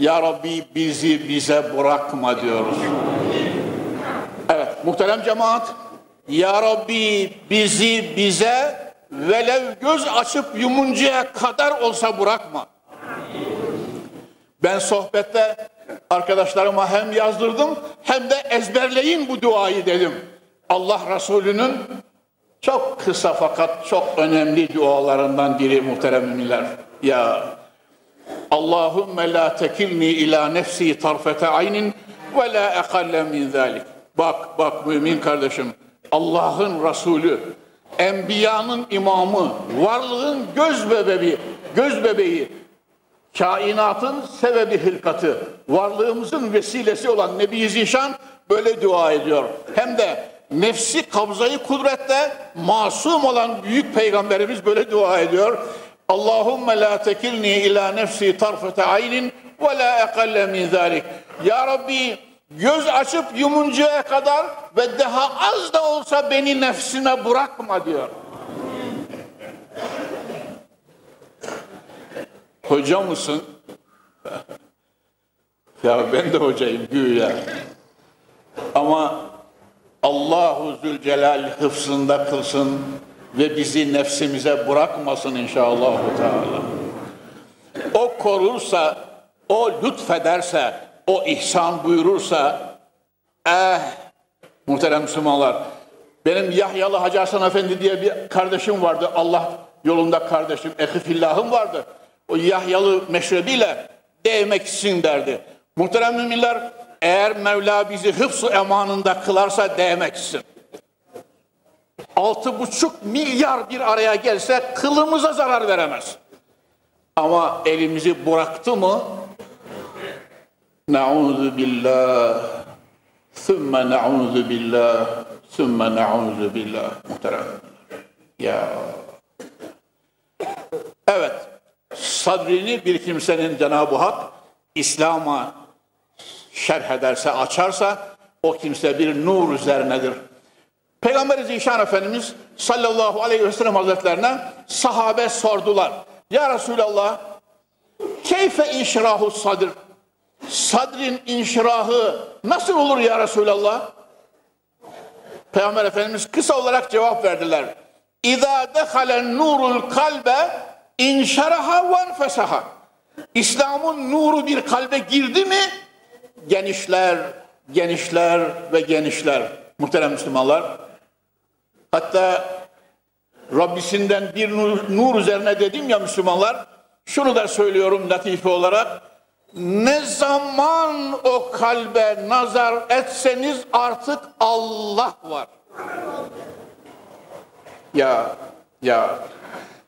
Ya Rabbi bizi bize bırakma diyoruz. Evet muhterem cemaat. Ya Rabbi bizi bize velev göz açıp yumuncaya kadar olsa bırakma. Ben sohbette arkadaşlarıma hem yazdırdım hem de ezberleyin bu duayı dedim. Allah Resulü'nün çok kısa fakat çok önemli dualarından biri muhterem müminler. Ya Allahümme la tekilni ila nefsi tarfete aynin ve la ekalle min zalik. Bak bak mümin kardeşim Allah'ın Resulü, Enbiyanın imamı, varlığın göz bebeği, göz bebeği, kainatın sebebi hilkatı, varlığımızın vesilesi olan Nebi Zişan böyle dua ediyor. Hem de nefsi kabzayı kudrette masum olan büyük peygamberimiz böyle dua ediyor. Allahümme la tekilni ila nefsi tarfete aynin ve la ekalle min zalik. Ya Rabbi göz açıp yumuncaya kadar ve daha az da olsa beni nefsine bırakma diyor. Hoca mısın? ya ben de hocayım güya. Ama Allahu Zülcelal hıfzında kılsın ve bizi nefsimize bırakmasın inşallah. Teala. O korursa, o lütfederse, o ihsan buyurursa, eh muhterem Müslümanlar, benim Yahyalı Hacı Hasan Efendi diye bir kardeşim vardı. Allah yolunda kardeşim, ehifillahım vardı. O Yahyalı meşrebiyle değmek için derdi. Muhterem müminler, eğer Mevla bizi hıfzu emanında kılarsa değmek için. Altı buçuk milyar bir araya gelse kılımıza zarar veremez. Ama elimizi bıraktı mı? Nauzu billah. Sümme nauzu billah. Sümme nauzu billah. Muhterem. Ya. Evet. Sadrini bir kimsenin Cenab-ı Hak İslam'a şerh ederse, açarsa o kimse bir nur üzerinedir. Peygamber-i Zişan Efendimiz sallallahu aleyhi ve sellem hazretlerine sahabe sordular. Ya Resulallah keyfe inşirahu sadır sadrin inşirahı nasıl olur ya Resulallah? Peygamber Efendimiz kısa olarak cevap verdiler. İza dehalen nurul kalbe inşaraha ve enfesaha. İslam'ın nuru bir kalbe girdi mi genişler, genişler ve genişler. Muhterem Müslümanlar. Hatta Rabbisinden bir nur, nur üzerine dedim ya Müslümanlar. Şunu da söylüyorum latife olarak. Ne zaman o kalbe nazar etseniz artık Allah var. Ya, ya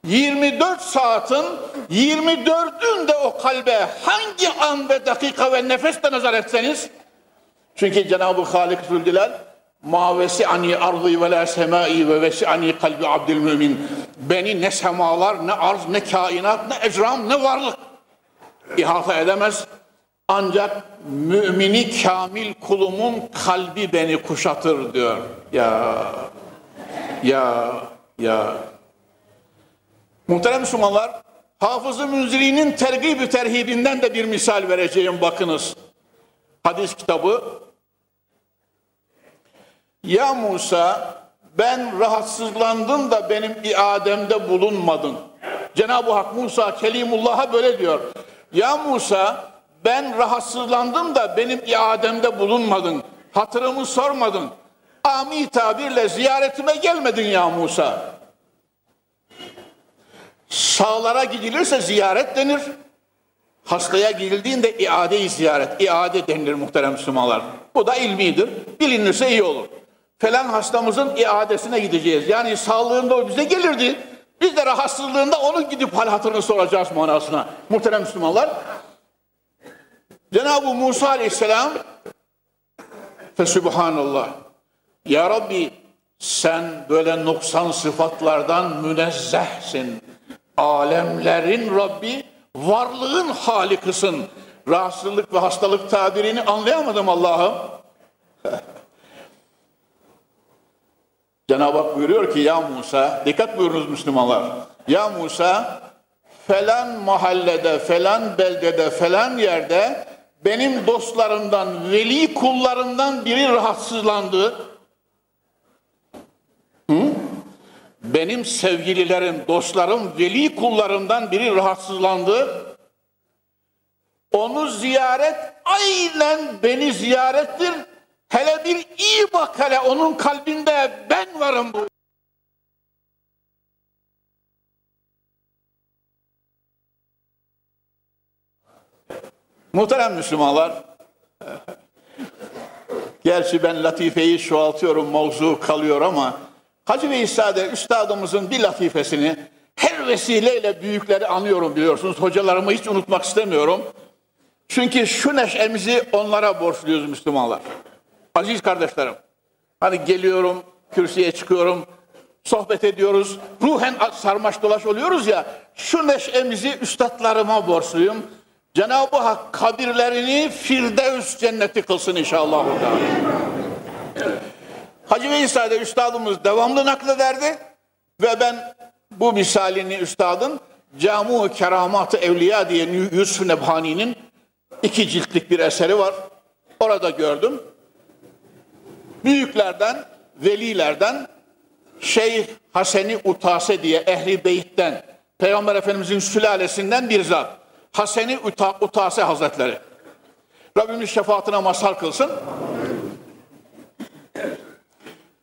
24 saatin 24'ünde o kalbe hangi an ve dakika ve nefeste nazar etseniz çünkü Cenab-ı Halik Zülcelal ma vesi'ani ardı ve la semai ve vesi'ani kalbi abdül mümin beni ne semalar ne arz ne kainat ne ecram ne varlık ihata edemez ancak mümini kamil kulumun kalbi beni kuşatır diyor ya ya ya Muhterem Müslümanlar, Hafız-ı Münziri'nin tergib-i terhibinden de bir misal vereceğim bakınız. Hadis kitabı. Ya Musa ben rahatsızlandım da benim iademde bulunmadın. Cenab-ı Hak Musa Kelimullah'a böyle diyor. Ya Musa ben rahatsızlandım da benim iademde bulunmadın. Hatırımı sormadın. Ami tabirle ziyaretime gelmedin ya Musa. Sağlara gidilirse ziyaret denir. Hastaya gidildiğinde iade-i ziyaret, iade denilir muhterem Müslümanlar. Bu da ilmidir. Bilinirse iyi olur. Falan hastamızın iadesine gideceğiz. Yani sağlığında o bize gelirdi. Biz de rahatsızlığında onun gidip hal hatırını soracağız manasına. Muhterem Müslümanlar. Cenab-ı Musa Aleyhisselam Fesubhanallah. Ya Rabbi sen böyle noksan sıfatlardan münezzehsin alemlerin Rabbi, varlığın halikısın. Rahatsızlık ve hastalık tabirini anlayamadım Allah'ım. Cenab-ı Hak buyuruyor ki ya Musa, dikkat buyurunuz Müslümanlar. Ya Musa, falan mahallede, falan beldede, falan yerde benim dostlarımdan, veli kullarımdan biri rahatsızlandı. Hı? Benim sevgililerim, dostlarım, veli kullarımdan biri rahatsızlandı. Onu ziyaret aynen beni ziyarettir. Bak hele onun kalbinde ben varım bu. Muhterem Müslümanlar, gerçi ben latifeyi çoğaltıyorum, mevzu kalıyor ama Hacı Veysade üstadımızın bir latifesini her vesileyle büyükleri anıyorum biliyorsunuz. Hocalarımı hiç unutmak istemiyorum. Çünkü şu neşemizi onlara borçluyuz Müslümanlar. Aziz kardeşlerim, hani geliyorum, kürsüye çıkıyorum, sohbet ediyoruz, ruhen sarmaş dolaş oluyoruz ya, şu neşemizi üstadlarıma borçluyum. Cenab-ı Hak kabirlerini Firdevs cenneti kılsın inşallah. Hacı Veysade üstadımız devamlı naklederdi ve ben bu misalini üstadın Camu Keramat-ı Evliya diye Yusuf Nebhani'nin iki ciltlik bir eseri var. Orada gördüm. Büyüklerden, velilerden Şeyh Haseni Utase diye Ehli Beyt'ten Peygamber Efendimizin sülalesinden bir zat. Haseni Uta, Utase Hazretleri. Rabbimiz şefaatine mazhar kılsın.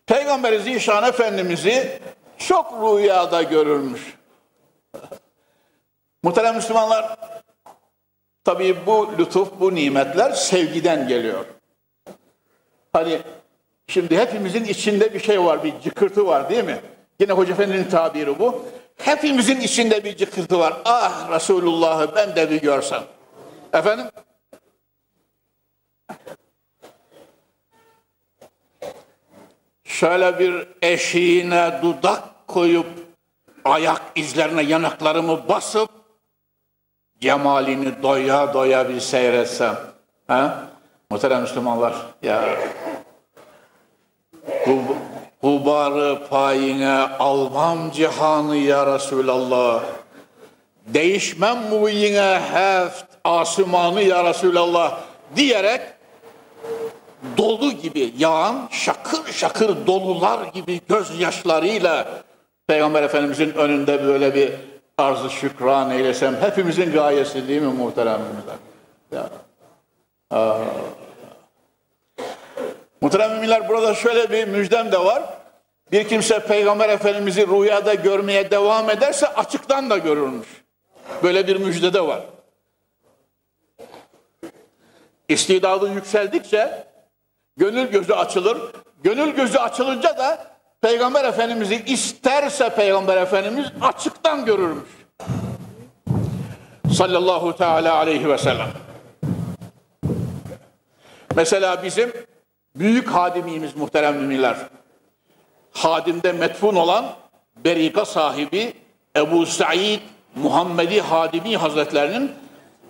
Peygamber Zişan Efendimiz'i çok rüyada görülmüş. Muhterem Müslümanlar, tabii bu lütuf, bu nimetler sevgiden geliyor. Hani şimdi hepimizin içinde bir şey var, bir cıkırtı var değil mi? Yine Hoca Efendi'nin tabiri bu. Hepimizin içinde bir cıkırtı var. Ah Resulullah'ı ben de bir görsem. Efendim? Şöyle bir eşiğine dudak koyup ayak izlerine yanaklarımı basıp cemalini doya doya bir seyretsem. Ha? Muhterem Müslümanlar ya Hubarı payine almam cihanı ya Resulallah. Değişmem mu yine heft asımanı ya Resulallah diyerek dolu gibi yağan şakır şakır dolular gibi gözyaşlarıyla Peygamber Efendimizin önünde böyle bir arz-ı şükran eylesem hepimizin gayesi değil mi muhteremimizler? Ya. Aa. Muhterem müminler burada şöyle bir müjdem de var. Bir kimse Peygamber Efendimiz'i rüyada görmeye devam ederse açıktan da görürmüş. Böyle bir müjde de var. İstidadı yükseldikçe gönül gözü açılır. Gönül gözü açılınca da Peygamber Efendimiz'i isterse Peygamber Efendimiz açıktan görürmüş. Sallallahu teala aleyhi ve sellem. Mesela bizim büyük hadimimiz muhterem müminler. Hadimde metfun olan berika sahibi Ebu Said Muhammedi Hadimi Hazretlerinin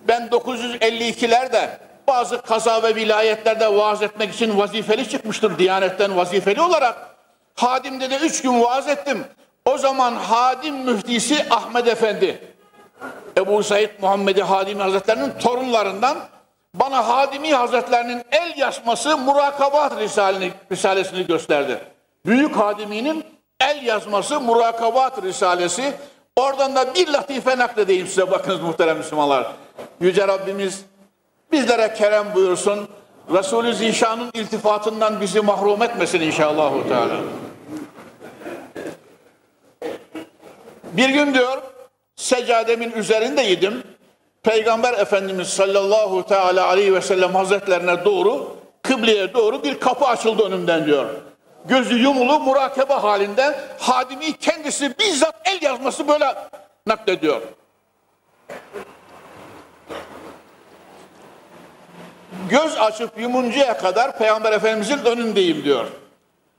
ben 952'lerde bazı kaza ve vilayetlerde vaaz etmek için vazifeli çıkmıştım Diyanetten vazifeli olarak. Hadim'de de üç gün vaaz ettim. O zaman Hadim müftisi Ahmet Efendi, Ebu Said Muhammedi Hadimi Hazretlerinin torunlarından bana Hadimi Hazretlerinin el yazması Murakabat Risalesini, Risalesini gösterdi. Büyük Hadimi'nin el yazması Murakabat Risalesi. Oradan da bir latife nakledeyim size bakınız muhterem Müslümanlar. Yüce Rabbimiz bizlere kerem buyursun. Resulü Zişan'ın iltifatından bizi mahrum etmesin inşallah. Teala. Bir gün diyor seccademin üzerindeydim. Peygamber Efendimiz sallallahu teala aleyhi ve sellem hazretlerine doğru kıbleye doğru bir kapı açıldı önümden diyor. Gözü yumulu murakebe halinde hadimi kendisi bizzat el yazması böyle naklediyor. Göz açıp yumuncaya kadar Peygamber Efendimizin önündeyim diyor.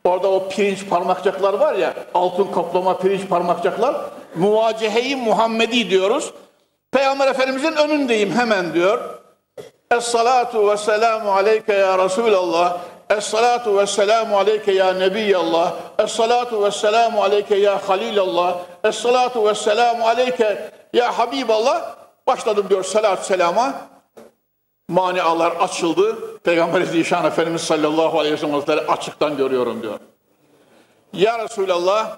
Orada o pirinç parmakçaklar var ya, altın kaplama pirinç parmakçaklar. Muvacehe-i Muhammedi diyoruz. Peygamber Efendimizin önündeyim hemen diyor. Es-salatu ve selamu aleyke ya Resulallah. Es-salatu ve selamu aleyke ya Nebiyallah. Es-salatu ve selamu aleyke ya Halilallah. Es-salatu ve selamu aleyke ya Habiballah. Başladım diyor salat selama. Manialar açıldı. Peygamber Zişan Efendimiz sallallahu aleyhi ve sellem açıktan görüyorum diyor. Ya Resulallah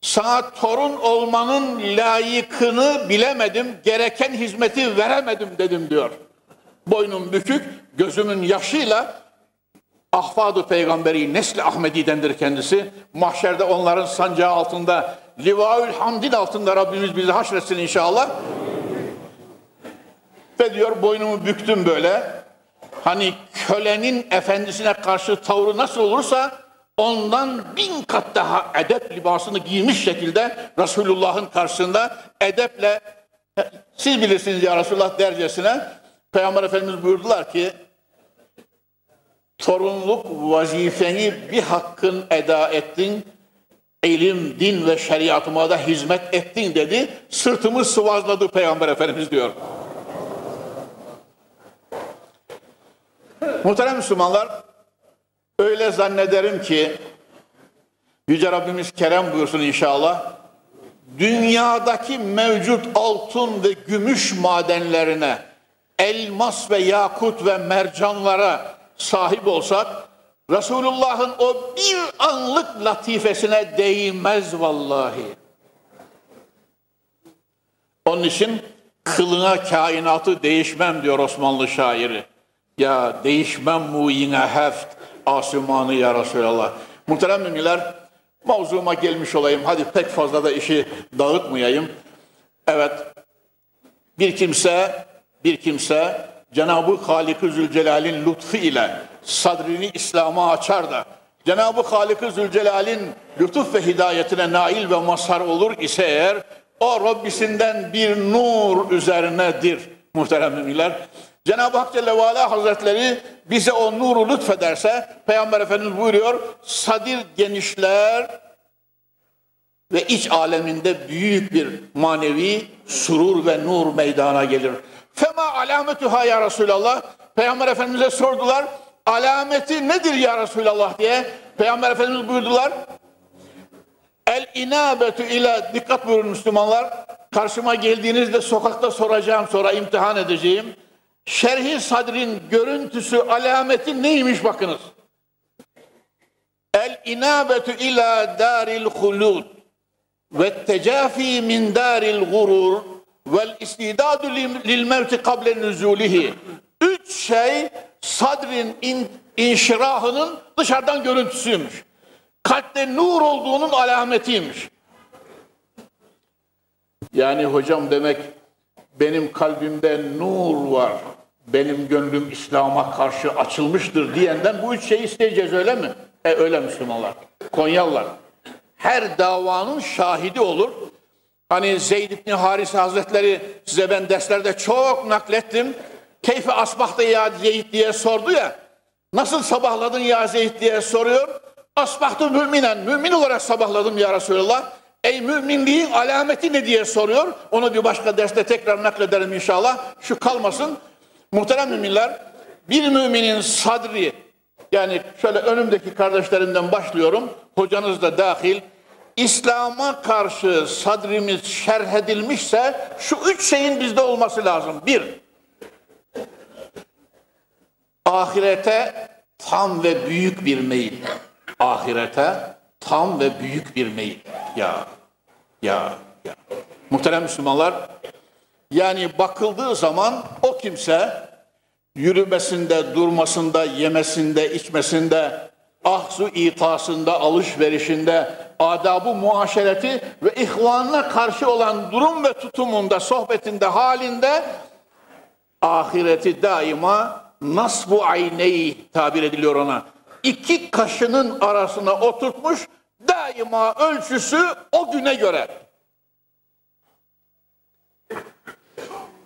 sana torun olmanın layıkını bilemedim, gereken hizmeti veremedim dedim diyor. Boynum bükük, gözümün yaşıyla Ahfadu peygamberi Nesli Ahmedi'dendir kendisi. Mahşerde onların sancağı altında, Livaül Hamdin altında Rabbimiz bizi haşretsin inşallah. Ve diyor boynumu büktüm böyle. Hani kölenin efendisine karşı tavrı nasıl olursa ondan bin kat daha edep libasını giymiş şekilde Resulullah'ın karşısında edeple siz bilirsiniz ya Resulullah dercesine Peygamber Efendimiz buyurdular ki torunluk vazifeni bir hakkın eda ettin, ilim, din ve şeriatıma da hizmet ettin dedi. Sırtımı sıvazladı Peygamber Efendimiz diyor. Muhterem Müslümanlar, öyle zannederim ki Yüce Rabbimiz Kerem buyursun inşallah. Dünyadaki mevcut altın ve gümüş madenlerine, elmas ve yakut ve mercanlara sahip olsak, Resulullah'ın o bir anlık latifesine değmez vallahi. Onun için kılına kainatı değişmem diyor Osmanlı şairi. Ya değişmem mu yine heft asumanı ya Resulallah. Muhterem müminler mavzuma gelmiş olayım. Hadi pek fazla da işi dağıtmayayım. Evet bir kimse bir kimse Cenab-ı Halik-i Zülcelal'in lütfu ile sadrini İslam'a açar da Cenab-ı Halik-i Zülcelal'in lütuf ve hidayetine nail ve mazhar olur ise eğer o Rabbisinden bir nur üzerinedir muhterem müminler. Cenab-ı Hak Celle ve Ala Hazretleri bize o nuru lütfederse Peygamber Efendimiz buyuruyor sadir genişler ve iç aleminde büyük bir manevi surur ve nur meydana gelir. Fema alametuha ya Resulallah. Peygamber Efendimiz'e sordular. Alameti nedir ya Resulallah diye. Peygamber Efendimiz buyurdular. El inabetu ile dikkat buyurun Müslümanlar. Karşıma geldiğinizde sokakta soracağım sonra imtihan edeceğim. Şerhi sadrin görüntüsü alameti neymiş bakınız. El inabetu ila daril hulud ve tecafi min daril gurur vel istidadu lil mevti kable nüzulihi. Üç şey sadrin in, inşirahının dışarıdan görüntüsüymüş. Kalpte nur olduğunun alametiymiş. Yani hocam demek benim kalbimde nur var. Benim gönlüm İslam'a karşı açılmıştır diyenden bu üç şeyi isteyeceğiz öyle mi? E öyle Müslümanlar. Konyalılar. Her davanın şahidi olur. Hani Zeyd İbni Harise Hazretleri size ben derslerde çok naklettim. Keyfi asbahta ya Zeyd diye sordu ya. Nasıl sabahladın ya Zeyd diye soruyor. Asbahtı müminen, mümin olarak sabahladım ya Resulallah. Ey müminliğin alameti ne diye soruyor. Onu bir başka derste tekrar naklederim inşallah. Şu kalmasın. Muhterem müminler, bir müminin sadri, yani şöyle önümdeki kardeşlerimden başlıyorum. Hocanız da dahil. İslam'a karşı sadrimiz şerh edilmişse şu üç şeyin bizde olması lazım. Bir, ahirete tam ve büyük bir meyil. Ahirete tam ve büyük bir meyil. Ya, ya, ya. Muhterem Müslümanlar, yani bakıldığı zaman o kimse yürümesinde, durmasında, yemesinde, içmesinde, ahzu itasında, alışverişinde, adabı muaşereti ve ihvanına karşı olan durum ve tutumunda, sohbetinde, halinde ahireti daima nasbu ayneyi tabir ediliyor ona. İki kaşının arasına oturtmuş daima ölçüsü o güne göre.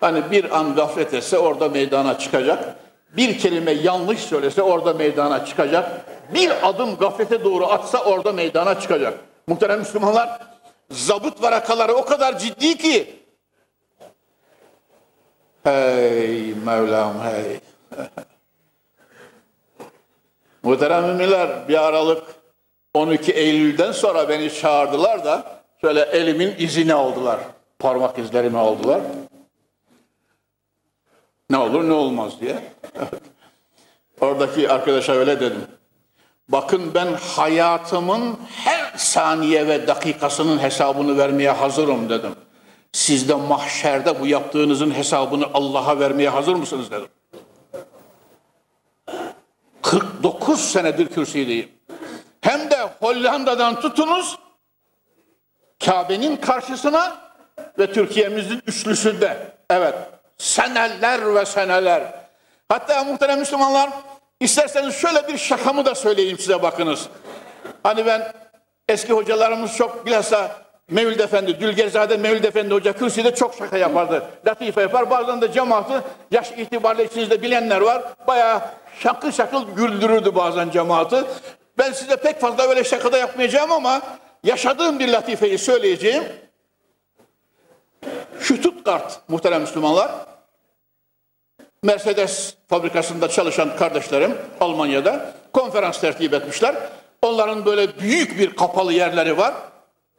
Hani bir an gaflet etse orada meydana çıkacak. Bir kelime yanlış söylese orada meydana çıkacak. Bir adım gaflete doğru atsa orada meydana çıkacak. Muhterem Müslümanlar zabıt varakaları o kadar ciddi ki Hey Mevlam hey. Muhterem müminler bir aralık 12 Eylül'den sonra beni çağırdılar da şöyle elimin izine aldılar. Parmak izlerimi aldılar. Ne olur ne olmaz diye. Oradaki arkadaşa öyle dedim. Bakın ben hayatımın her saniye ve dakikasının hesabını vermeye hazırım dedim. Siz de mahşerde bu yaptığınızın hesabını Allah'a vermeye hazır mısınız dedim. 49 senedir kürsüdeyim. Hem de Hollanda'dan tutunuz Kabe'nin karşısına ve Türkiye'mizin üçlüsünde. Evet seneler ve seneler. Hatta muhterem Müslümanlar isterseniz şöyle bir şakamı da söyleyeyim size bakınız. Hani ben eski hocalarımız çok bilhassa Mevlid Efendi, Dülgerzade Mevlid Efendi Hoca kürsüde çok şaka yapardı. Latife yapar. Bazen de cemaati yaş itibariyle içinizde bilenler var. Bayağı şakıl şakıl güldürürdü bazen cemaati. Ben size pek fazla öyle şakada yapmayacağım ama yaşadığım bir latifeyi söyleyeceğim. Stuttgart muhterem Müslümanlar. Mercedes fabrikasında çalışan kardeşlerim Almanya'da konferans tertip etmişler. Onların böyle büyük bir kapalı yerleri var.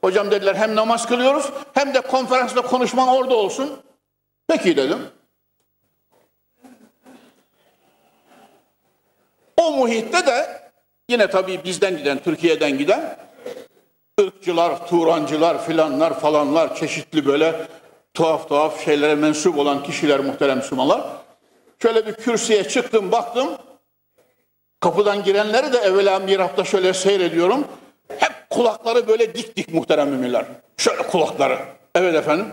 Hocam dediler hem namaz kılıyoruz hem de konferansla konuşman orada olsun. Peki dedim. O muhitte de yine tabii bizden giden, Türkiye'den giden ırkçılar, Turancılar filanlar falanlar çeşitli böyle tuhaf tuhaf şeylere mensup olan kişiler muhterem Müslümanlar. Şöyle bir kürsüye çıktım baktım. Kapıdan girenleri de evvela mirapta şöyle seyrediyorum. Hep kulakları böyle dik dik muhterem müminler. Şöyle kulakları. Evet efendim.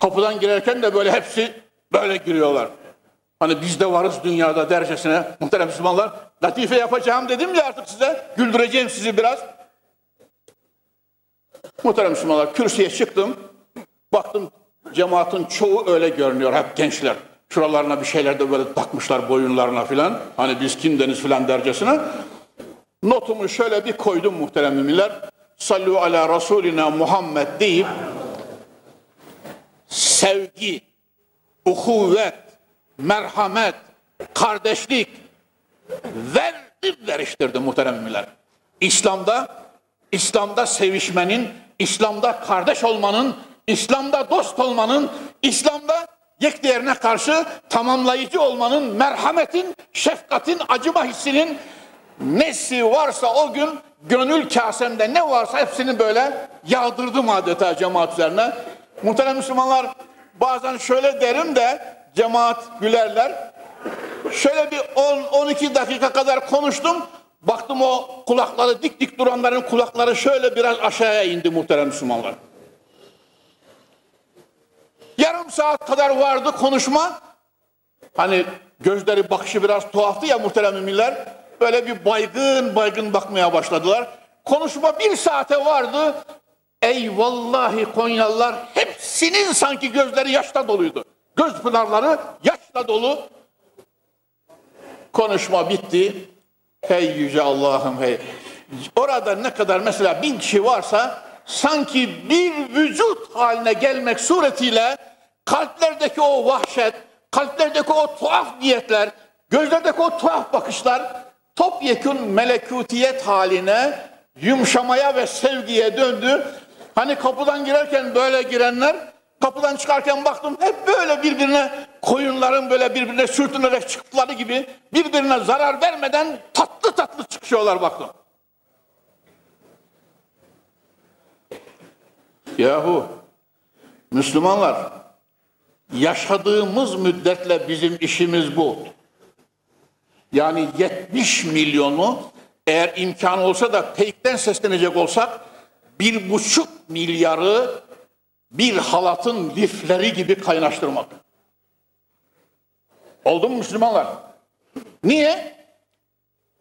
Kapıdan girerken de böyle hepsi böyle giriyorlar. Hani biz de varız dünyada dercesine muhterem Müslümanlar. Latife yapacağım dedim ya artık size. Güldüreceğim sizi biraz. Muhterem Müslümanlar kürsüye çıktım. Baktım cemaatin çoğu öyle görünüyor. Hep gençler. Şuralarına bir şeyler de böyle takmışlar boyunlarına filan. Hani biz kimdeniz filan dercesine. Notumu şöyle bir koydum muhterem müminler. Sallu ala Resulina Muhammed deyip sevgi, uhuvvet, merhamet, kardeşlik verdim veriştirdim muhterem müminler. İslam'da İslam'da sevişmenin, İslam'da kardeş olmanın, İslam'da dost olmanın, İslam'da yekdiğerine karşı tamamlayıcı olmanın, merhametin, şefkatin, acıma hissinin nesi varsa o gün gönül kasemde ne varsa hepsini böyle yağdırdım adeta cemaat üzerine. Muhterem Müslümanlar bazen şöyle derim de cemaat gülerler. Şöyle bir 10-12 dakika kadar konuştum. Baktım o kulakları dik dik duranların kulakları şöyle biraz aşağıya indi muhterem Müslümanlar. Yarım saat kadar vardı konuşma. Hani gözleri bakışı biraz tuhaftı ya muhterem müminler. Böyle bir baygın baygın bakmaya başladılar. Konuşma bir saate vardı. Ey vallahi Konyalılar hepsinin sanki gözleri yaşla doluydu. Göz pınarları yaşla dolu. Konuşma bitti. Hey yüce Allah'ım hey. Orada ne kadar mesela bin kişi varsa sanki bir vücut haline gelmek suretiyle kalplerdeki o vahşet, kalplerdeki o tuhaf niyetler, gözlerdeki o tuhaf bakışlar topyekun melekutiyet haline yumuşamaya ve sevgiye döndü. Hani kapıdan girerken böyle girenler kapıdan çıkarken baktım hep böyle birbirine koyunların böyle birbirine sürtünerek çıktıkları gibi birbirine zarar vermeden tatlı tatlı çıkışıyorlar baktım. Yahu Müslümanlar yaşadığımız müddetle bizim işimiz bu. Yani 70 milyonu eğer imkan olsa da teyipten seslenecek olsak bir buçuk milyarı bir halatın lifleri gibi kaynaştırmak. Oldu mu Müslümanlar? Niye?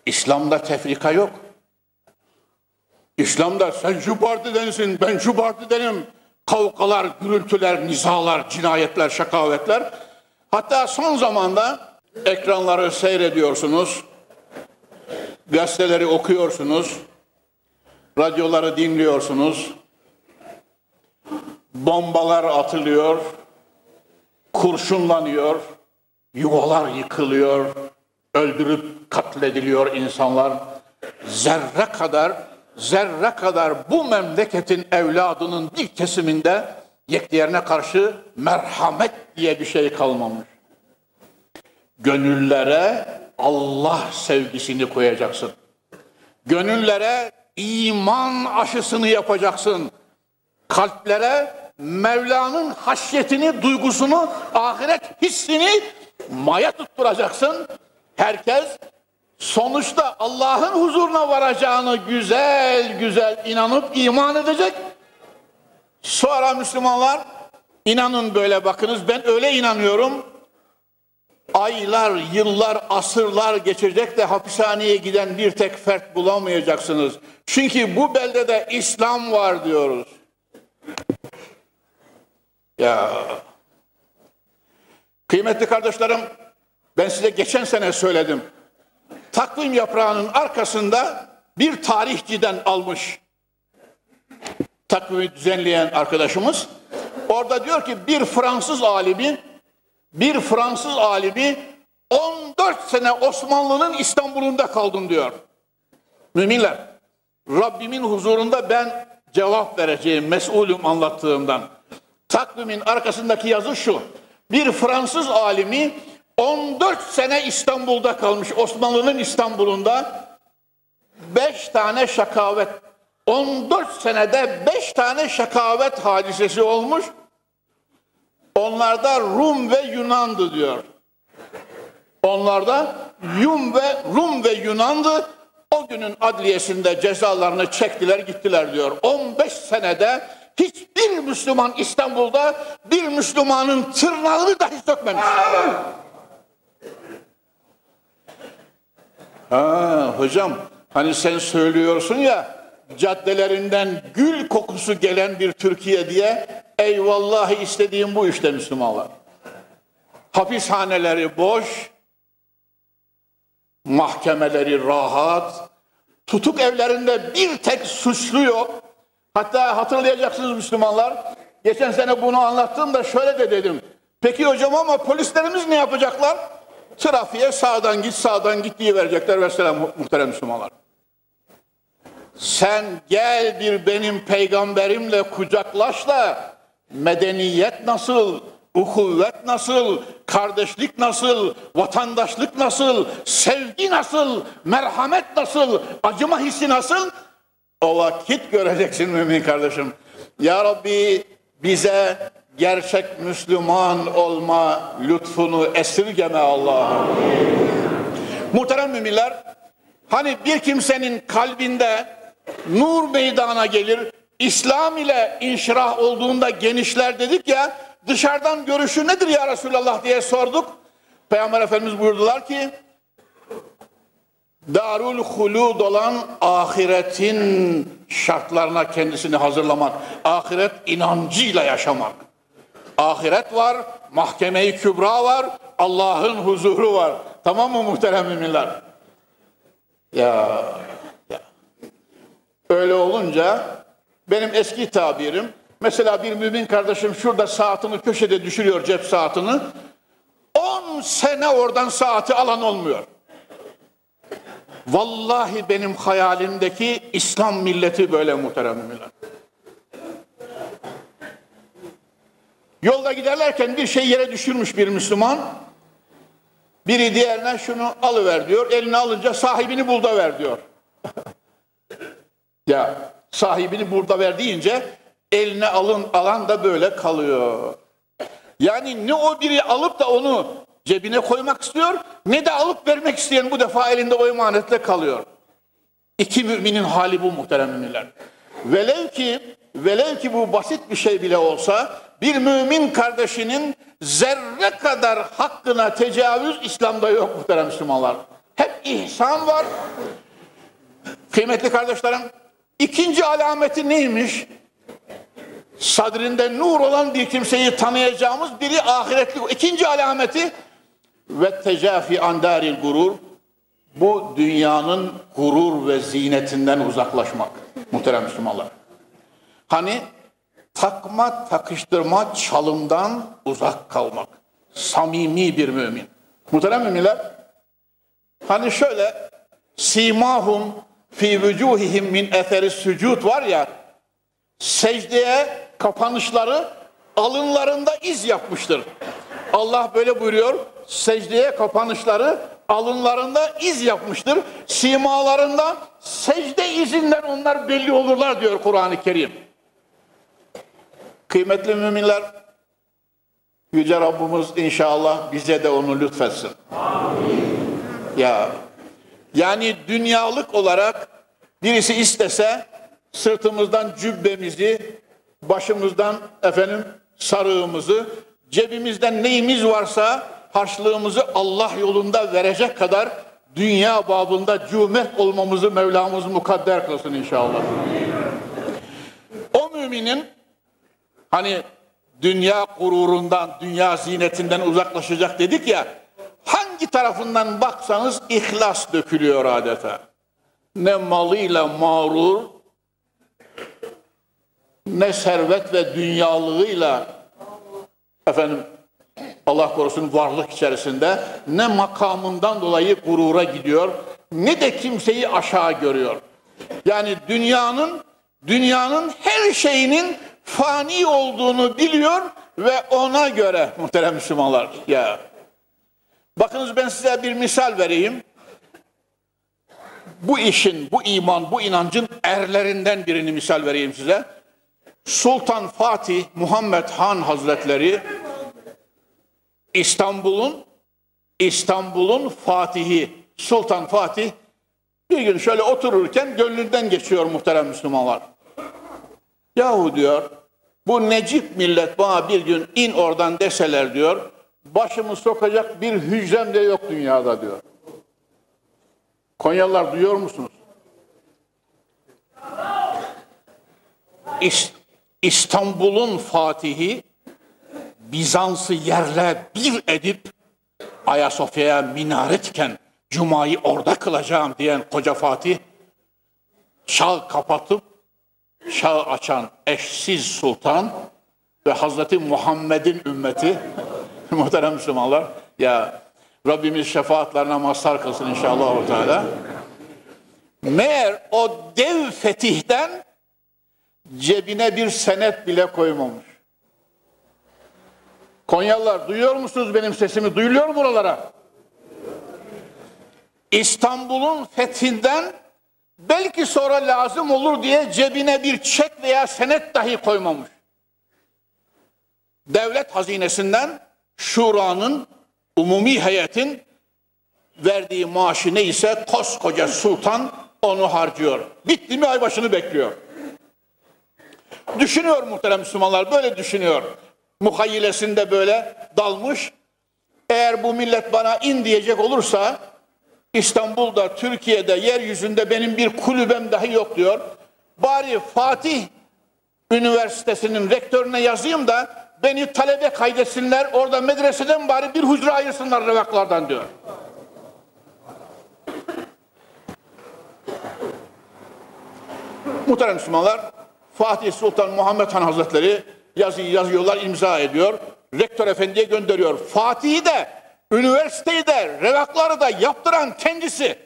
İslam'da tefrika yok. İslam'da sen şu partidensin, ben şu partidenim. Kavgalar, gürültüler, nizalar, cinayetler, şakavetler. Hatta son zamanda ekranları seyrediyorsunuz, gazeteleri okuyorsunuz, radyoları dinliyorsunuz, bombalar atılıyor, kurşunlanıyor, yuvalar yıkılıyor, öldürüp katlediliyor insanlar. Zerre kadar, zerre kadar bu memleketin evladının bir kesiminde yekdiğerine karşı merhamet diye bir şey kalmamış. Gönüllere Allah sevgisini koyacaksın. Gönüllere iman aşısını yapacaksın. Kalplere Mevla'nın haşyetini, duygusunu, ahiret hissini maya tutturacaksın. Herkes sonuçta Allah'ın huzuruna varacağını güzel güzel inanıp iman edecek. Sonra Müslümanlar inanın böyle bakınız ben öyle inanıyorum. Aylar, yıllar, asırlar geçecek de hapishaneye giden bir tek fert bulamayacaksınız. Çünkü bu beldede İslam var diyoruz. Ya kıymetli kardeşlerim ben size geçen sene söyledim. Takvim yaprağının arkasında bir tarihçiden almış. Takvimi düzenleyen arkadaşımız. Orada diyor ki bir Fransız alimi bir Fransız alimi 14 sene Osmanlı'nın İstanbul'unda kaldım diyor. Müminler, Rabbimin huzurunda ben cevap vereceğim mesulüm anlattığımdan. Takvimin arkasındaki yazı şu. Bir Fransız alimi 14 sene İstanbul'da kalmış. Osmanlı'nın İstanbul'unda 5 tane şakavet 14 senede 5 tane şakavet hadisesi olmuş. Onlarda Rum ve Yunan'dı diyor. Onlarda Yum ve Rum ve Yunan'dı. O günün adliyesinde cezalarını çektiler gittiler diyor. 15 senede hiçbir Müslüman İstanbul'da bir Müslümanın tırnağını dahi sökmemiş. Ha, hocam hani sen söylüyorsun ya caddelerinden gül kokusu gelen bir Türkiye diye eyvallahi istediğim bu işte Müslümanlar. Hapishaneleri boş, mahkemeleri rahat, tutuk evlerinde bir tek suçlu yok. Hatta hatırlayacaksınız Müslümanlar, geçen sene bunu anlattım da şöyle de dedim. Peki hocam ama polislerimiz ne yapacaklar? Trafiğe sağdan git sağdan git diye verecekler. Mesela muhterem Müslümanlar. Sen gel bir benim peygamberimle kucaklaş da medeniyet nasıl, uhuvvet nasıl, kardeşlik nasıl, vatandaşlık nasıl, sevgi nasıl, merhamet nasıl, acıma hissi nasıl? O vakit göreceksin mümin kardeşim. Ya Rabbi bize gerçek Müslüman olma lütfunu esirgeme Allah'ım. Muhterem müminler, hani bir kimsenin kalbinde nur meydana gelir, İslam ile inşirah olduğunda genişler dedik ya, dışarıdan görüşü nedir ya Resulallah diye sorduk. Peygamber Efendimiz buyurdular ki, Darul hulud olan ahiretin şartlarına kendisini hazırlamak, ahiret inancıyla yaşamak. Ahiret var, mahkeme-i kübra var, Allah'ın huzuru var. Tamam mı muhterem müminler? Ya, ya. Öyle olunca benim eski tabirim, mesela bir mümin kardeşim şurada saatini köşede düşürüyor cep saatini. 10 sene oradan saati alan olmuyor. Vallahi benim hayalimdeki İslam milleti böyle muhterem müminler. Yolda giderlerken bir şey yere düşürmüş bir Müslüman. Biri diğerine şunu alıver diyor. Elini alınca sahibini burada ver diyor. ya sahibini burada ver deyince eline alın alan da böyle kalıyor. Yani ne o biri alıp da onu cebine koymak istiyor ne de alıp vermek isteyen bu defa elinde o emanetle kalıyor. İki müminin hali bu muhterem müminler. Velev ki, velev ki bu basit bir şey bile olsa bir mümin kardeşinin zerre kadar hakkına tecavüz İslam'da yok muhterem Müslümanlar. Hep ihsan var. Kıymetli kardeşlerim, ikinci alameti neymiş? Sadrinde nur olan bir kimseyi tanıyacağımız biri ahiretli. İkinci alameti ve tecafi andaril gurur bu dünyanın gurur ve zinetinden uzaklaşmak muhterem Müslümanlar. Hani takma, takıştırma, çalımdan uzak kalmak. Samimi bir mümin. Muhterem müminler, Hani şöyle simahum fi vücuhihim min eseri sücud var ya secdeye kapanışları alınlarında iz yapmıştır. Allah böyle buyuruyor. Secdeye kapanışları alınlarında iz yapmıştır. Simalarında secde izinden onlar belli olurlar diyor Kur'an-ı Kerim. Kıymetli müminler, Yüce Rabbimiz inşallah bize de onu lütfetsin. Amin. Ya, yani dünyalık olarak birisi istese sırtımızdan cübbemizi, başımızdan efendim sarığımızı, cebimizden neyimiz varsa harçlığımızı Allah yolunda verecek kadar dünya babında cömert olmamızı Mevlamız mukadder kılsın inşallah. O müminin hani dünya gururundan, dünya zinetinden uzaklaşacak dedik ya, hangi tarafından baksanız ihlas dökülüyor adeta. Ne malıyla mağrur, ne servet ve dünyalığıyla efendim Allah korusun varlık içerisinde ne makamından dolayı gurura gidiyor ne de kimseyi aşağı görüyor. Yani dünyanın dünyanın her şeyinin fani olduğunu biliyor ve ona göre muhterem Müslümanlar ya bakınız ben size bir misal vereyim. Bu işin, bu iman, bu inancın erlerinden birini misal vereyim size. Sultan Fatih Muhammed Han Hazretleri İstanbul'un İstanbul'un Fatihi Sultan Fatih bir gün şöyle otururken gönlünden geçiyor muhterem Müslümanlar. Yahu diyor bu Necip millet bana bir gün in oradan deseler diyor başımı sokacak bir hücrem de yok dünyada diyor. Konyalılar duyuyor musunuz? İstanbul'un Fatihi Bizans'ı yerle bir edip Ayasofya'ya minaretken Cuma'yı orada kılacağım diyen koca Fatih çağ kapatıp çağ açan eşsiz sultan ve Hazreti Muhammed'in ümmeti muhterem Müslümanlar ya Rabbimiz şefaatlerine mazhar kılsın inşallah Teala. Meğer o dev fetihten cebine bir senet bile koymamış. Konyalılar duyuyor musunuz benim sesimi? Duyuluyor mu buralara? İstanbul'un fethinden belki sonra lazım olur diye cebine bir çek veya senet dahi koymamış. Devlet hazinesinden şuranın, umumi heyetin verdiği maaşı neyse koskoca sultan onu harcıyor. Bitti mi ay başını bekliyor. Düşünüyor muhterem Müslümanlar böyle düşünüyor muhayyilesinde böyle dalmış. Eğer bu millet bana in diyecek olursa İstanbul'da, Türkiye'de, yeryüzünde benim bir kulübem dahi yok diyor. Bari Fatih Üniversitesi'nin rektörüne yazayım da beni talebe kaydetsinler. Orada medreseden bari bir hücre ayırsınlar revaklardan diyor. Muhterem Müslümanlar, Fatih Sultan Muhammed Han Hazretleri yazıyı yazıyorlar, imza ediyor. Rektör efendiye gönderiyor. Fatih'i de, üniversiteyi de, revakları da yaptıran kendisi.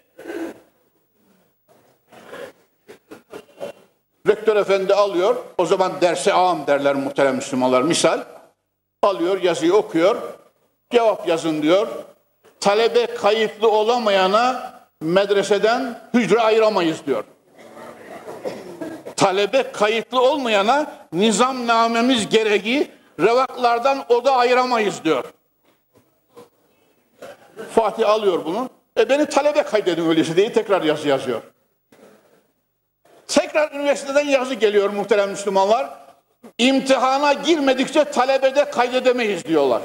Rektör efendi alıyor, o zaman derse ağam derler muhterem Müslümanlar misal. Alıyor, yazıyı okuyor, cevap yazın diyor. Talebe kayıtlı olamayana medreseden hücre ayıramayız diyor talebe kayıtlı olmayana nizamnamemiz gereği revaklardan oda ayıramayız diyor. Fatih alıyor bunu. E beni talebe kaydedin öyleyse diye tekrar yazı yazıyor. Tekrar üniversiteden yazı geliyor muhterem Müslümanlar. İmtihana girmedikçe talebede kaydedemeyiz diyorlar.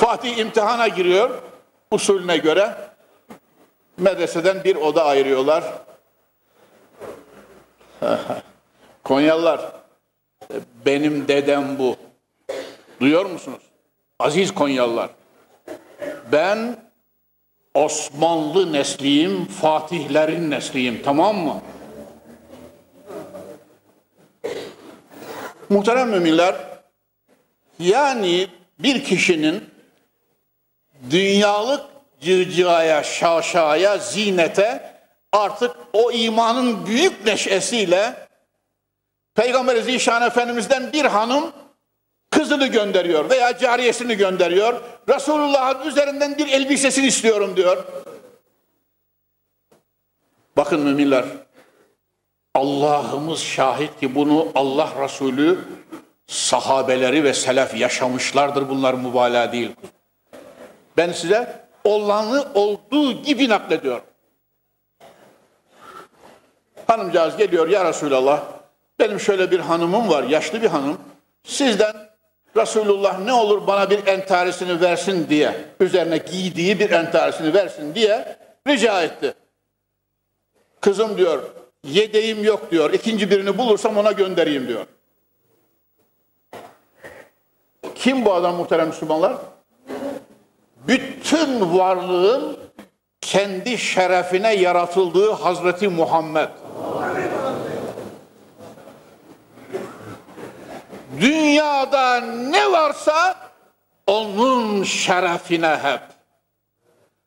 Fatih imtihana giriyor usulüne göre. Medreseden bir oda ayırıyorlar. Konyalılar benim dedem bu. Duyuyor musunuz? Aziz Konyalılar. Ben Osmanlı nesliyim, Fatihlerin nesliyim tamam mı? Muhterem müminler, yani bir kişinin dünyalık cırcıya, şaşaya, zinete artık o imanın büyük neşesiyle Peygamber Zişan Efendimiz'den bir hanım kızını gönderiyor veya cariyesini gönderiyor. Resulullah'ın üzerinden bir elbisesini istiyorum diyor. Bakın müminler, Allah'ımız şahit ki bunu Allah Resulü sahabeleri ve selef yaşamışlardır bunlar mübalağa değil. Ben size olanı olduğu gibi naklediyorum. Hanımcağız geliyor ya Resulallah benim şöyle bir hanımım var yaşlı bir hanım sizden Resulullah ne olur bana bir entarisini versin diye üzerine giydiği bir entarisini versin diye rica etti. Kızım diyor yedeğim yok diyor ikinci birini bulursam ona göndereyim diyor. Kim bu adam muhterem Müslümanlar? Bütün varlığın kendi şerefine yaratıldığı Hazreti Muhammed. Dünyada ne varsa onun şerefine hep.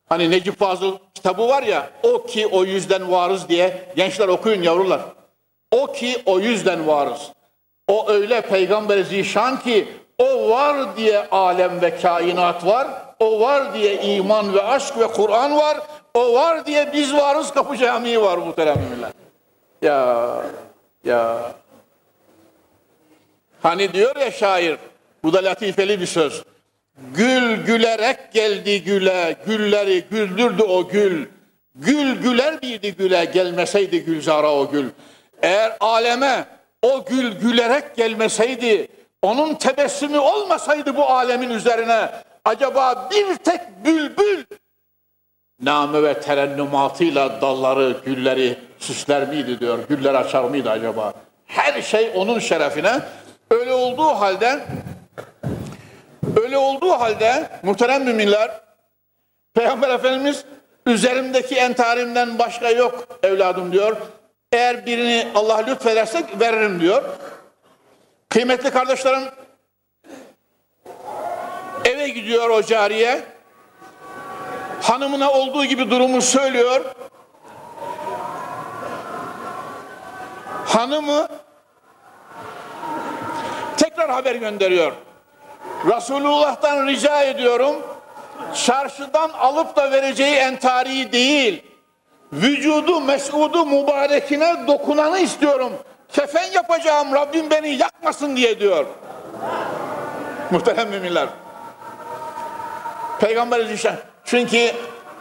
Hani Necip Fazıl kitabı var ya, o ki o yüzden varız diye gençler okuyun yavrular. O ki o yüzden varız. O öyle peygamber zişan ki o var diye alem ve kainat var. O var diye iman ve aşk ve Kur'an var. O var diye biz varız kapı camii var muhterem. Ya ya Hani diyor ya şair, bu da latifeli bir söz. Gül gülerek geldi güle, gülleri güldürdü o gül. Gül güler miydi güle, gelmeseydi gülzara o gül. Eğer aleme o gül gülerek gelmeseydi, onun tebessümü olmasaydı bu alemin üzerine, acaba bir tek bülbül name ve terennümatıyla dalları, gülleri süsler miydi diyor. Güller açar mıydı acaba? Her şey onun şerefine. Öyle olduğu halde öyle olduğu halde muhterem müminler Peygamber Efendimiz üzerimdeki entarimden başka yok evladım diyor. Eğer birini Allah lütfederse veririm diyor. Kıymetli kardeşlerim eve gidiyor o cariye. Hanımına olduğu gibi durumu söylüyor. Hanımı tekrar haber gönderiyor. Resulullah'tan rica ediyorum çarşıdan alıp da vereceği entariyi değil vücudu mesudu mübarekine dokunanı istiyorum. Kefen yapacağım Rabbim beni yakmasın diye diyor. Muhterem müminler. Peygamber Zişan. Çünkü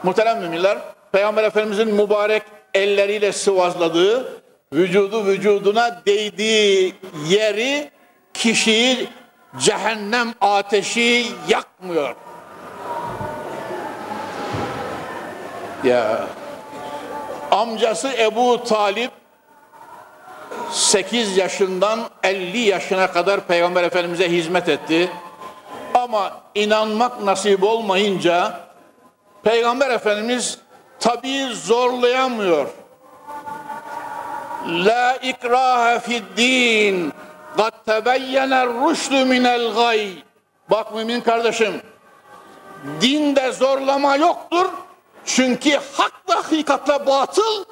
muhterem müminler Peygamber Efendimizin mübarek elleriyle sıvazladığı vücudu vücuduna değdiği yeri kişiyi cehennem ateşi yakmıyor. Ya amcası Ebu Talip 8 yaşından 50 yaşına kadar Peygamber Efendimiz'e hizmet etti. Ama inanmak nasip olmayınca Peygamber Efendimiz tabii zorlayamıyor. La ikrahe fid din kat tebeyyene rüştü minel gay. Bak mümin kardeşim, dinde zorlama yoktur. Çünkü hak ve hakikatle batıl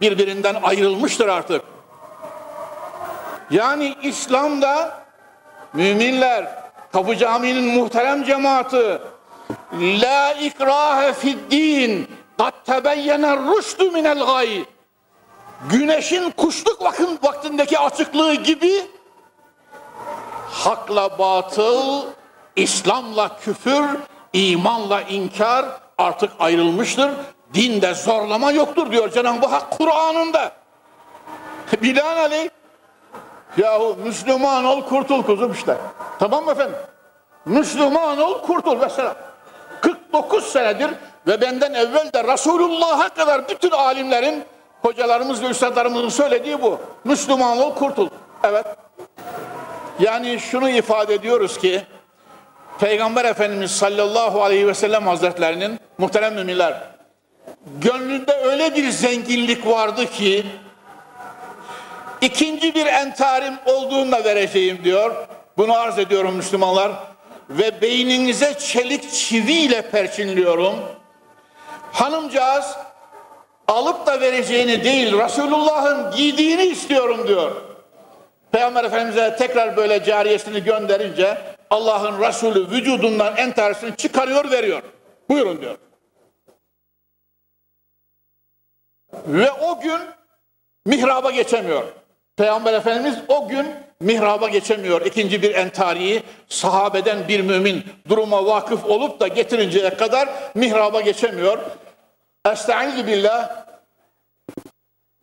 birbirinden ayrılmıştır artık. Yani İslam'da müminler, Kapı Camii'nin muhterem cemaati La ikrahe fid din Kad tebeyyene rüştü minel gay Güneşin kuşluk vakın vaktindeki açıklığı gibi hakla batıl, İslam'la küfür, imanla inkar artık ayrılmıştır. Dinde zorlama yoktur diyor Cenab-ı Hak Kur'an'ında. Binaenaleyh yahu Müslüman ol kurtul kuzum işte. Tamam mı efendim? Müslüman ol kurtul mesela. 49 senedir ve benden evvel de Resulullah'a kadar bütün alimlerin, hocalarımız ve üstadlarımızın söylediği bu. Müslüman ol kurtul. Evet. Yani şunu ifade ediyoruz ki Peygamber Efendimiz sallallahu aleyhi ve sellem hazretlerinin muhterem müminler gönlünde öyle bir zenginlik vardı ki İkinci bir entarim olduğunda vereceğim diyor. Bunu arz ediyorum Müslümanlar. Ve beyninize çelik çiviyle perçinliyorum. Hanımcağız alıp da vereceğini değil Resulullah'ın giydiğini istiyorum diyor. Peygamber Efendimiz'e tekrar böyle cariyesini gönderince Allah'ın Resulü vücudundan entarisini çıkarıyor veriyor. Buyurun diyor. Ve o gün mihraba geçemiyor. Peygamber Efendimiz o gün mihraba geçemiyor. İkinci bir entariyi sahabeden bir mümin duruma vakıf olup da getirinceye kadar mihraba geçemiyor. Estaizu billah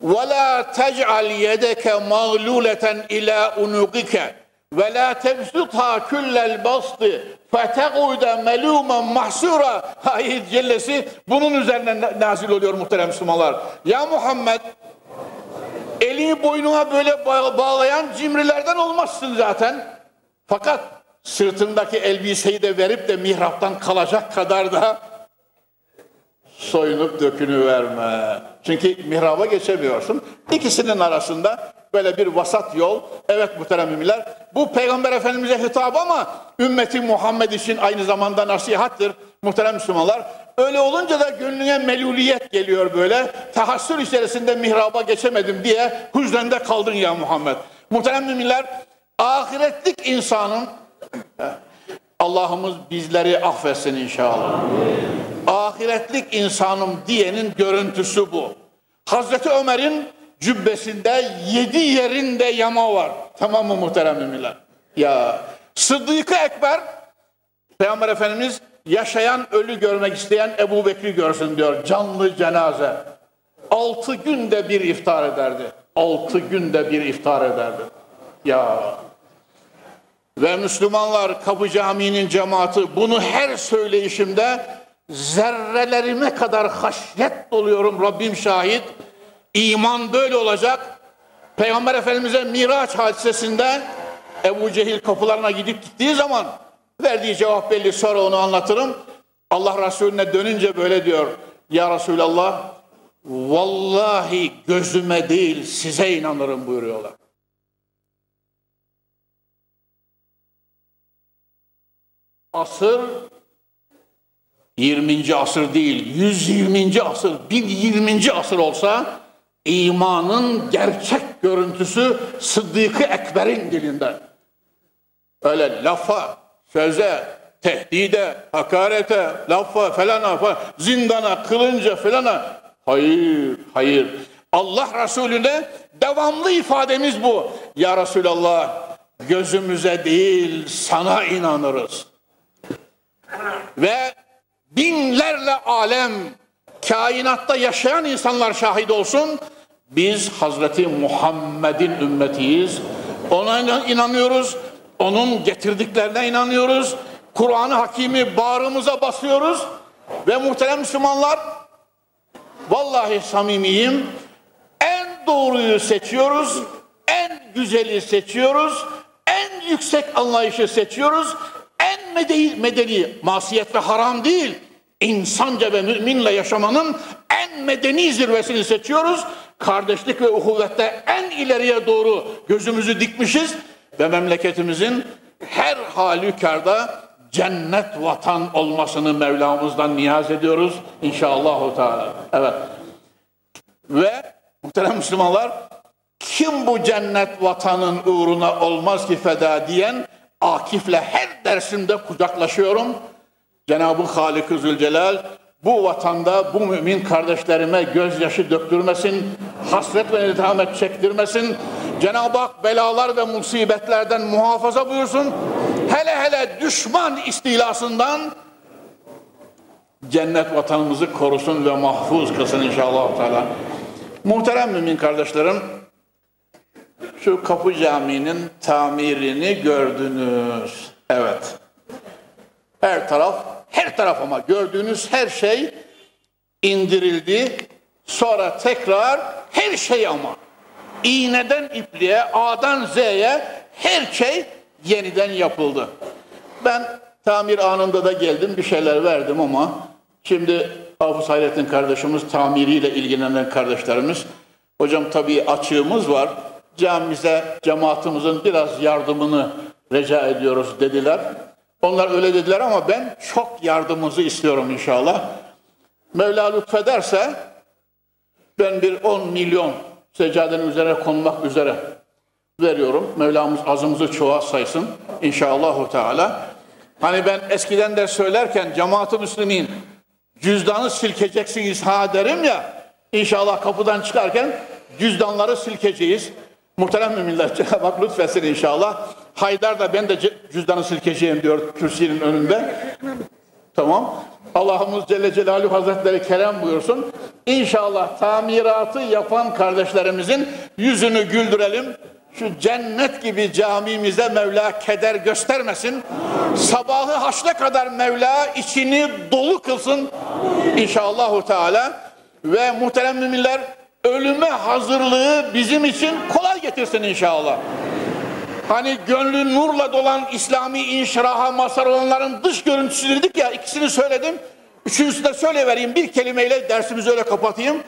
ve la tec'al yedeke mağluleten ila unukike ve la tebsutha kullel bastı fetegude melumen mahsura ayet cellesi bunun üzerine nazil oluyor muhterem Müslümanlar. Ya Muhammed elini boynuna böyle bağlayan cimrilerden olmazsın zaten. Fakat sırtındaki elbiseyi de verip de mihraptan kalacak kadar da soyunup dökünü verme. Çünkü mihraba geçemiyorsun. İkisinin arasında böyle bir vasat yol. Evet muhterem müminler. Bu peygamber efendimize hitap ama ümmeti Muhammed için aynı zamanda nasihattır muhterem Müslümanlar. Öyle olunca da gönlüne meluliyet geliyor böyle. Tahassür içerisinde mihraba geçemedim diye hüznende kaldın ya Muhammed. Muhterem müminler ahiretlik insanın Allah'ımız bizleri affetsin inşallah. Ahiretlik insanım diyenin görüntüsü bu. Hazreti Ömer'in cübbesinde yedi yerinde yama var. Tamam mı muhterem müminler? Ya Sıddık-ı Ekber Peygamber Efendimiz yaşayan ölü görmek isteyen Ebu Bekri görsün diyor. Canlı cenaze. Altı günde bir iftar ederdi. Altı günde bir iftar ederdi. Ya ve Müslümanlar Kapı Camii'nin cemaati bunu her söyleyişimde zerrelerime kadar haşyet doluyorum Rabbim şahit. İman böyle olacak. Peygamber Efendimiz'e Miraç hadisesinde Ebu Cehil kapılarına gidip gittiği zaman verdiği cevap belli sonra onu anlatırım. Allah Resulüne dönünce böyle diyor. Ya Resulallah vallahi gözüme değil size inanırım buyuruyorlar. Asır 20. asır değil, 120. asır, 1020. asır olsa imanın gerçek görüntüsü Sıddık-ı Ekber'in dilinde. Öyle lafa, söze, tehdide, hakarete, lafa felana, falan, zindana, kılınca felana. Hayır, hayır. Allah Resulüne devamlı ifademiz bu. Ya Resulallah gözümüze değil sana inanırız. Ve binlerle alem kainatta yaşayan insanlar şahit olsun. Biz Hazreti Muhammed'in ümmetiyiz. Ona inanıyoruz. Onun getirdiklerine inanıyoruz. Kur'an-ı Hakimi bağrımıza basıyoruz. Ve muhterem Müslümanlar vallahi samimiyim en doğruyu seçiyoruz. En güzeli seçiyoruz. En yüksek anlayışı seçiyoruz. En medeni, medeni masiyet ve haram değil insanca ve müminle yaşamanın en medeni zirvesini seçiyoruz. Kardeşlik ve uhuvvette en ileriye doğru gözümüzü dikmişiz ve memleketimizin her halükarda cennet vatan olmasını Mevlamızdan niyaz ediyoruz inşallah. Teala. Evet. Ve muhterem Müslümanlar kim bu cennet vatanın uğruna olmaz ki feda diyen Akif'le her dersimde kucaklaşıyorum. Cenab-ı Halik-ı Zülcelal bu vatanda bu mümin kardeşlerime gözyaşı döktürmesin, hasret ve netamet çektirmesin. Cenab-ı Hak belalar ve musibetlerden muhafaza buyursun. Hele hele düşman istilasından cennet vatanımızı korusun ve mahfuz kılsın inşallah. Teala. Muhterem mümin kardeşlerim, şu Kapı Camii'nin tamirini gördünüz. Evet. Her taraf her taraf ama gördüğünüz her şey indirildi. Sonra tekrar her şey ama iğneden ipliğe, A'dan Z'ye her şey yeniden yapıldı. Ben tamir anında da geldim bir şeyler verdim ama şimdi Hafız Hayrettin kardeşimiz tamiriyle ilgilenen kardeşlerimiz hocam tabii açığımız var camimize, cemaatimizin biraz yardımını rica ediyoruz dediler. Onlar öyle dediler ama ben çok yardımınızı istiyorum inşallah. Mevla lütfederse ben bir 10 milyon seccadenin üzerine konmak üzere veriyorum. Mevlamız azımızı çoğa saysın inşallahu teala. Hani ben eskiden de söylerken cemaat-ı müslimin cüzdanı silkeceksiniz ha derim ya. İnşallah kapıdan çıkarken cüzdanları silkeceğiz. Muhterem müminler Cenab-ı Hak lütfetsin inşallah. Haydar da ben de cüzdanı silkeceğim diyor kürsünün önünde. Tamam. Allah'ımız Celle Celaluhu Hazretleri kerem buyursun. İnşallah tamiratı yapan kardeşlerimizin yüzünü güldürelim. Şu cennet gibi camimize Mevla keder göstermesin. Sabahı haşle kadar Mevla içini dolu kılsın. İnşallahu Teala. Ve muhterem müminler ölüme hazırlığı bizim için kolay getirsin inşallah. Hani gönlü nurla dolan İslami inşiraha mazhar olanların dış görüntüsü dedik ya ikisini söyledim. Üçüncüsü de söyle vereyim bir kelimeyle dersimizi öyle kapatayım.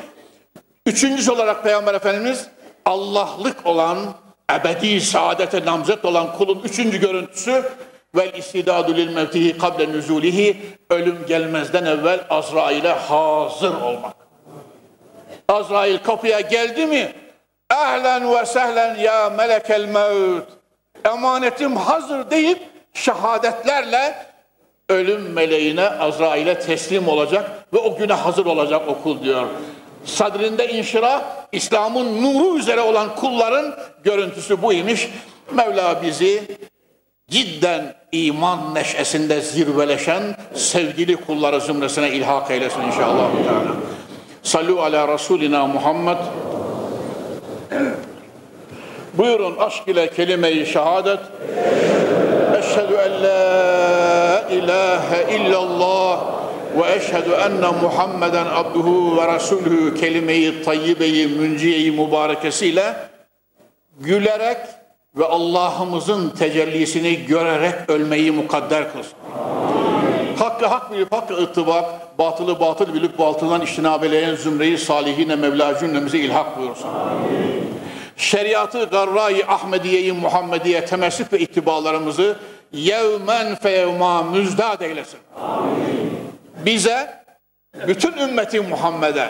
Üçüncüsü olarak Peygamber Efendimiz Allah'lık olan ebedi saadete namzet olan kulun üçüncü görüntüsü vel istidadu lil mevtihi kable nüzulihi ölüm gelmezden evvel Azrail'e hazır olmak. Azrail kapıya geldi mi ehlen ve sehlen ya melekel mevt emanetim hazır deyip şehadetlerle ölüm meleğine Azrail'e teslim olacak ve o güne hazır olacak o kul diyor. Sadrinde inşirah, İslam'ın nuru üzere olan kulların görüntüsü buymuş. Mevla bizi cidden iman neşesinde zirveleşen sevgili kulları zümresine ilhak eylesin inşallah. Sallu ala Resulina Muhammed. Buyurun aşk ile kelime-i şehadet. Eşhedü en la ilahe illallah ve eşhedü enne Muhammeden abduhu ve resulühü kelime-i tayyibeyi münciyeyi mübarekesiyle gülerek ve Allah'ımızın tecellisini görerek ölmeyi mukadder kılsın. Hakkı hak bilip hakkı ıttibak, batılı batıl bilip batıldan iştinabeleyen zümreyi salihine Mevla cümlemizi ilhak buyursun. Şeriatı garra-i Ahmediye-i Muhammediye temessük ve ittibalarımızı yevmen feyevma müzdad eylesin. Amin. Bize, bütün ümmeti Muhammed'e,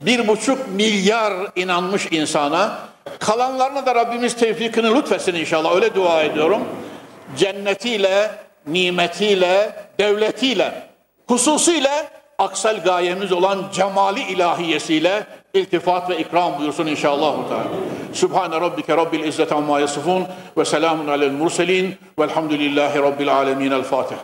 bir buçuk milyar inanmış insana, kalanlarına da Rabbimiz tevfikini lütfetsin inşallah. Öyle dua ediyorum. Cennetiyle, nimetiyle, devletiyle, hususiyle aksal gayemiz olan cemali ilahiyesiyle iltifat ve ikram buyursun inşallah. Sübhane rabbike rabbil izzet amma yasifun ve selamun alel murselin velhamdülillahi rabbil alemin. El Fatiha.